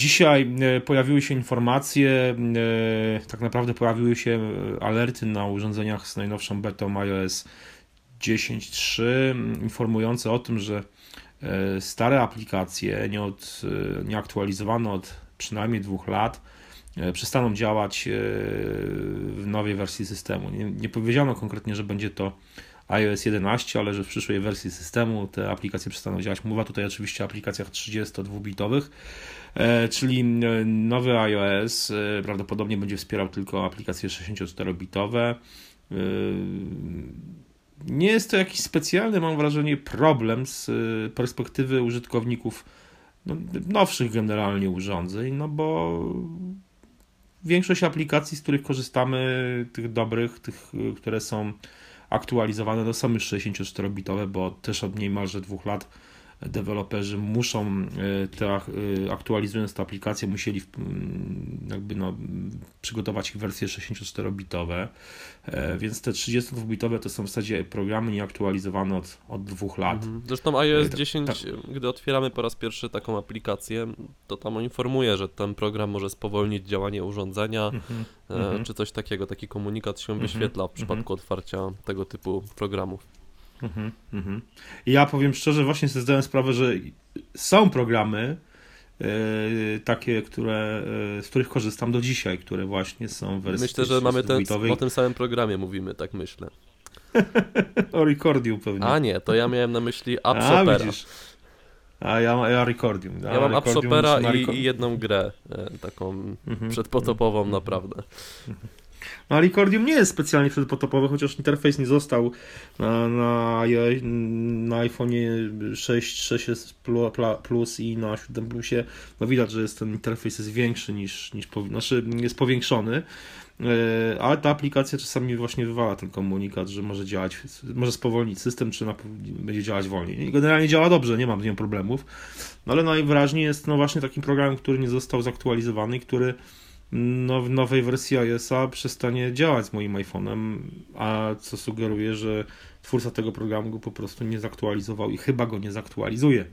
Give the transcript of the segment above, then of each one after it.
Dzisiaj pojawiły się informacje, tak naprawdę pojawiły się alerty na urządzeniach z najnowszą betą iOS 10.3 informujące o tym, że stare aplikacje nie, od, nie aktualizowane od przynajmniej dwóch lat E, przestaną działać e, w nowej wersji systemu. Nie, nie powiedziano konkretnie, że będzie to iOS 11, ale że w przyszłej wersji systemu te aplikacje przestaną działać. Mowa tutaj oczywiście o aplikacjach 32-bitowych, e, czyli nowy iOS prawdopodobnie będzie wspierał tylko aplikacje 64-bitowe. Nie jest to jakiś specjalny, mam wrażenie, problem z perspektywy użytkowników no, nowszych generalnie urządzeń, no bo większość aplikacji, z których korzystamy, tych dobrych, tych, które są aktualizowane, to są już 64-bitowe, bo też od niemalże dwóch lat deweloperzy muszą e, te, e, aktualizując tę aplikację, musieli jakby no, przygotować ich wersje 64-bitowe, e, więc te 32-bitowe to są w zasadzie programy nieaktualizowane od, od dwóch lat. Mhm. Zresztą iOS 10, tak, tak. gdy otwieramy po raz pierwszy taką aplikację, to tam informuje, że ten program może spowolnić działanie urządzenia, mhm. Mhm. czy coś takiego, taki komunikat się wyświetla w przypadku otwarcia tego typu programów. Mhm, mhm. I ja powiem szczerze, właśnie sobie zdałem sprawę, że są programy yy, takie, które, yy, z których korzystam do dzisiaj, które właśnie są w wersji Myślę, że mamy ten, o tym samym programie mówimy, tak myślę. o Recordium pewnie. A nie, to ja miałem na myśli Apps A. Widzisz. A ja, ja Recordium. Ja, ja mam Apps Opera i, i, jedną grę, e, taką mhm. przedpotopową mhm. naprawdę. No, a Recordium nie jest specjalnie przedpotopowy, chociaż interfejs nie został na, na, na iPhone 6, 6 Plus i na 7 Plusie. No widać, że jest ten interfejs jest większy niż, niż znaczy jest powiększony. E, ale ta aplikacja czasami właśnie wywala ten komunikat, że może działać, może spowolnić system, czy będzie działać wolniej. Generalnie działa dobrze, nie mam z nią problemów, no ale najwyraźniej jest no właśnie takim programem, który nie został zaktualizowany i który no, w nowej wersji iOS-a przestanie działać z moim iPhone'em, a co sugeruje, że twórca tego programu go po prostu nie zaktualizował i chyba go nie zaktualizuje.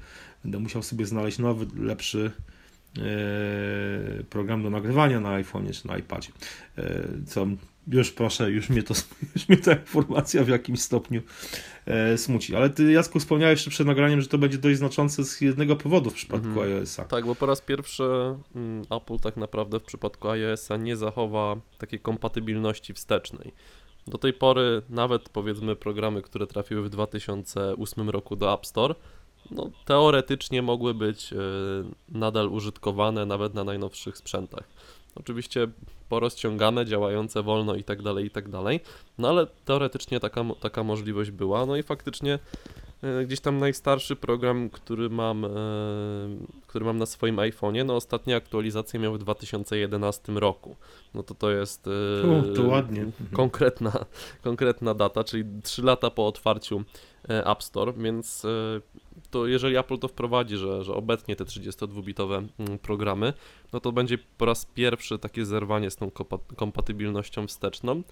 Będę musiał sobie znaleźć nowy, lepszy program do nagrywania na iPhone'ie czy na iPadzie, e, co już proszę, już mnie, to, już mnie ta informacja w jakimś stopniu e, smuci. Ale ty, Jasku, wspomniałeś jeszcze przed nagraniem, że to będzie dość znaczące z jednego powodu w przypadku mhm. iOS-a. Tak, bo po raz pierwszy mm, Apple tak naprawdę w przypadku iOS-a nie zachowa takiej kompatybilności wstecznej. Do tej pory nawet powiedzmy programy, które trafiły w 2008 roku do App Store, no, teoretycznie mogły być y, nadal użytkowane nawet na najnowszych sprzętach. Oczywiście porozciągane, działające wolno i tak dalej, i tak dalej. No ale teoretycznie taka, taka możliwość była. No i faktycznie e, gdzieś tam najstarszy program, który mam, e, który mam na swoim iPhone'ie, no ostatnia aktualizację miał w 2011 roku. No to to jest e, to ładnie. Konkretna, konkretna data, czyli 3 lata po otwarciu App Store, więc jeżeli Apple to wprowadzi, że, że obecnie te 32-bitowe mm, programy, no to będzie po raz pierwszy takie zerwanie z tą kompatybilnością wsteczną.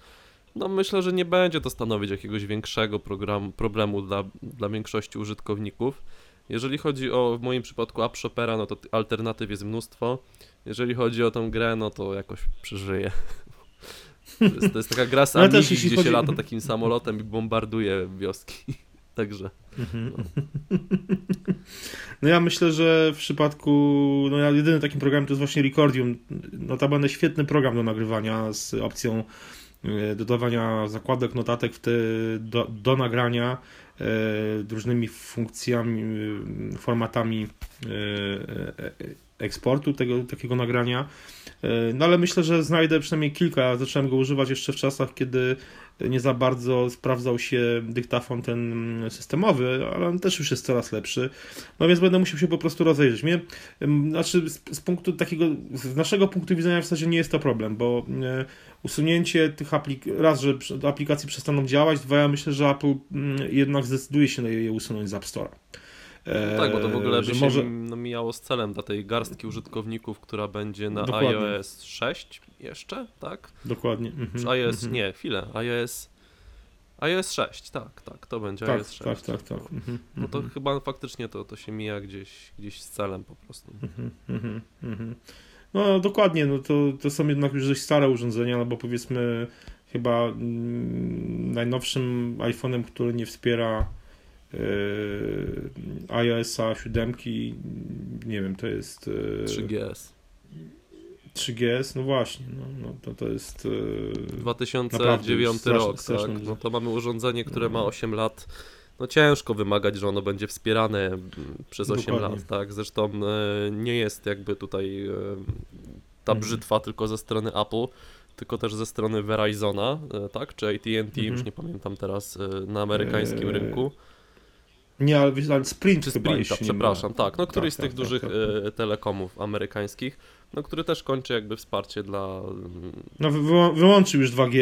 No myślę, że nie będzie to stanowić jakiegoś większego program, problemu dla, dla większości użytkowników. Jeżeli chodzi o, w moim przypadku App Shopera, no to alternatyw jest mnóstwo. Jeżeli chodzi o tą grę, no to jakoś przeżyję. To jest, to jest taka gra z Amigi, gdzie chodzi... się lata takim samolotem i bombarduje wioski. Także. No. ja myślę, że w przypadku, no ja jedyny takim programem to jest właśnie Recordium. Notabene świetny program do nagrywania z opcją e, dodawania zakładek, notatek w te, do, do nagrania e, różnymi funkcjami, formatami e, eksportu tego takiego nagrania. E, no ale myślę, że znajdę przynajmniej kilka. Zacząłem go używać jeszcze w czasach, kiedy nie za bardzo sprawdzał się dyktafon ten systemowy, ale on też już jest coraz lepszy. No więc będę musiał się po prostu rozejrzeć. Mnie, znaczy z, z punktu takiego, z naszego punktu widzenia w zasadzie nie jest to problem, bo e, usunięcie tych aplikacji, raz, że aplikacji przestaną działać, dwa, ja myślę, że Apple jednak zdecyduje się na je usunąć z App Store'a. No tak, bo to w ogóle by się może... no, mijało z celem dla tej garstki użytkowników, która będzie na Dokładnie. iOS 6 jeszcze, tak? Dokładnie. Mhm. Czy iOS, mhm. nie, chwilę, iOS iOS 6, tak, tak, to będzie Tak, iOS 6. tak, tak, tak. Mhm, No to mhm, chyba faktycznie to, to się mija gdzieś, gdzieś z celem po prostu. mhm, mhm. No dokładnie, no to, to są jednak już dość stare urządzenia, no bo powiedzmy chyba mm, najnowszym iPhone'em, który nie wspiera iOS-a 7, nie wiem, to jest yy, 3GS. 3GS, no właśnie, no, no to, to jest yy, 2009 straszne- rok, tak. duże. No to mamy urządzenie, które ma No. 8 lat. No ciężko wymagać, że ono będzie wspierane mm, przez 8 Dokładnie. lat, tak. Zresztą e, nie jest jakby tutaj e, ta Mhm. brzytwa tylko ze strony Apple, tylko też ze strony Verizona, e, tak, czy AT&T, już Mhm. nie pamiętam teraz, na amerykańskim Eee, rynku. Nie, ale, Sprint Czy nie przepraszam, tak, no któryś z tak, tych tak, dużych tak, e, telekomów amerykańskich, no który też kończy jakby wsparcie dla mm, No wy, wyłą- wyłączył już 2G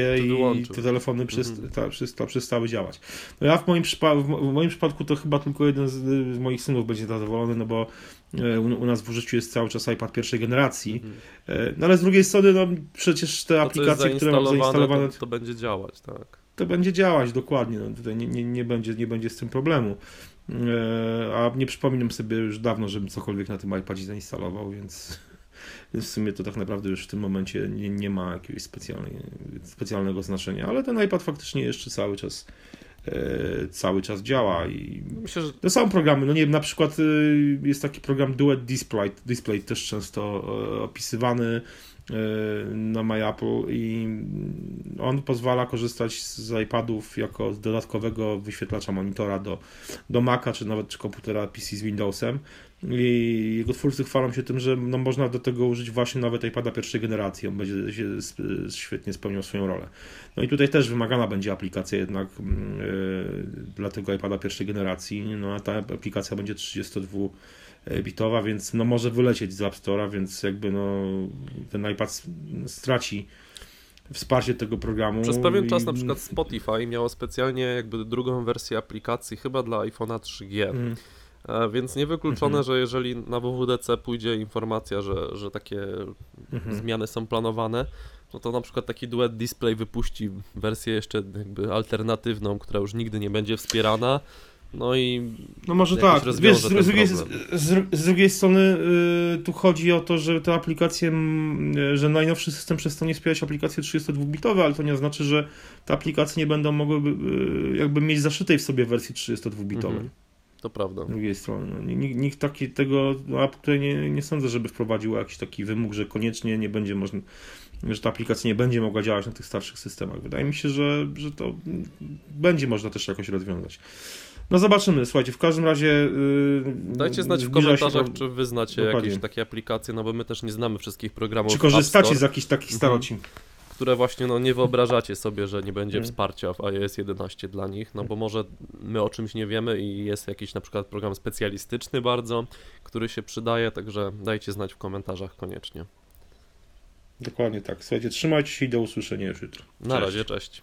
i te telefony przyst, Mhm. ta, przysta, przestały działać. No ja w moim, w, mo- w moim przypadku to chyba tylko jeden z, z moich synów będzie zadowolony, no bo e, u, nas w użyciu jest cały czas iPad pierwszej generacji. mhm. E, No ale z drugiej strony, no przecież te to, aplikacje, które mam zainstalowane, zainstalowane, to, to będzie działać, tak. To będzie działać dokładnie. No, tutaj nie, nie, nie, będzie, nie będzie z tym problemu. E, A nie przypominam sobie już dawno, żebym cokolwiek na tym iPadzie zainstalował, więc, w sumie to tak naprawdę już w tym momencie nie, nie ma jakiegoś specjalnego znaczenia. Ale ten iPad faktycznie jeszcze cały czas cały czas działa i Myślę, że to są programy, no nie wiem, na przykład y, jest taki program Duet Display, Display też często e, opisywany e, na MyApple i on pozwala korzystać z iPadów jako z dodatkowego wyświetlacza monitora do, do Maca, czy nawet czy komputera PC z Windowsem i jego twórcy chwalą się tym, że no, można do tego użyć właśnie nawet iPada pierwszej generacji, on będzie się świetnie spełniał swoją rolę. No i tutaj też wymagana będzie aplikacja jednak e, dla tego iPada pierwszej generacji, no a ta aplikacja będzie 32-bitowa, więc no może wylecieć z App Store'a, więc jakby no ten iPad straci wsparcie tego programu. przez pewien czas i- na przykład Spotify miało specjalnie jakby drugą wersję aplikacji, chyba dla iPhone'a 3G. Mm, Więc niewykluczone, Mhm. że jeżeli na WWDC pójdzie informacja, że, że takie mhm. zmiany są planowane, no to na przykład taki duet display wypuści wersję jeszcze jakby alternatywną, która już nigdy nie będzie wspierana. No i No może tak, wiesz, z, drugiej, z, z, z drugiej strony y, tu chodzi o to, że te aplikacje, y, że najnowszy system przestanie wspierać aplikacje 32-bitowe, ale to nie znaczy, że te aplikacje nie będą mogły y, jakby mieć zaszytej w sobie wersji 32-bitowej. Mhm. To prawda. Z drugiej strony, no, nikt, nikt taki tego, no, app tutaj nie, nie sądzę, żeby wprowadził jakiś taki wymóg, że koniecznie nie będzie można, że ta aplikacja nie będzie mogła działać na tych starszych systemach. Wydaje mi się, że, że to będzie można też jakoś rozwiązać. No zobaczymy, słuchajcie, w każdym razie... Yy, Dajcie znać w się komentarzach, to- czy wy znacie Dokładnie. jakieś takie aplikacje, no bo my też nie znamy wszystkich programów Czy korzystacie z jakichś takich starocin? Które właśnie no, nie wyobrażacie sobie, że nie będzie Mhm. wsparcia w iOS 11 dla nich, no bo może my o czymś nie wiemy i jest jakiś na przykład program specjalistyczny bardzo, który się przydaje, także dajcie znać w komentarzach koniecznie. Dokładnie tak. Słuchajcie, trzymajcie się i do usłyszenia już jutro. Na razie, cześć.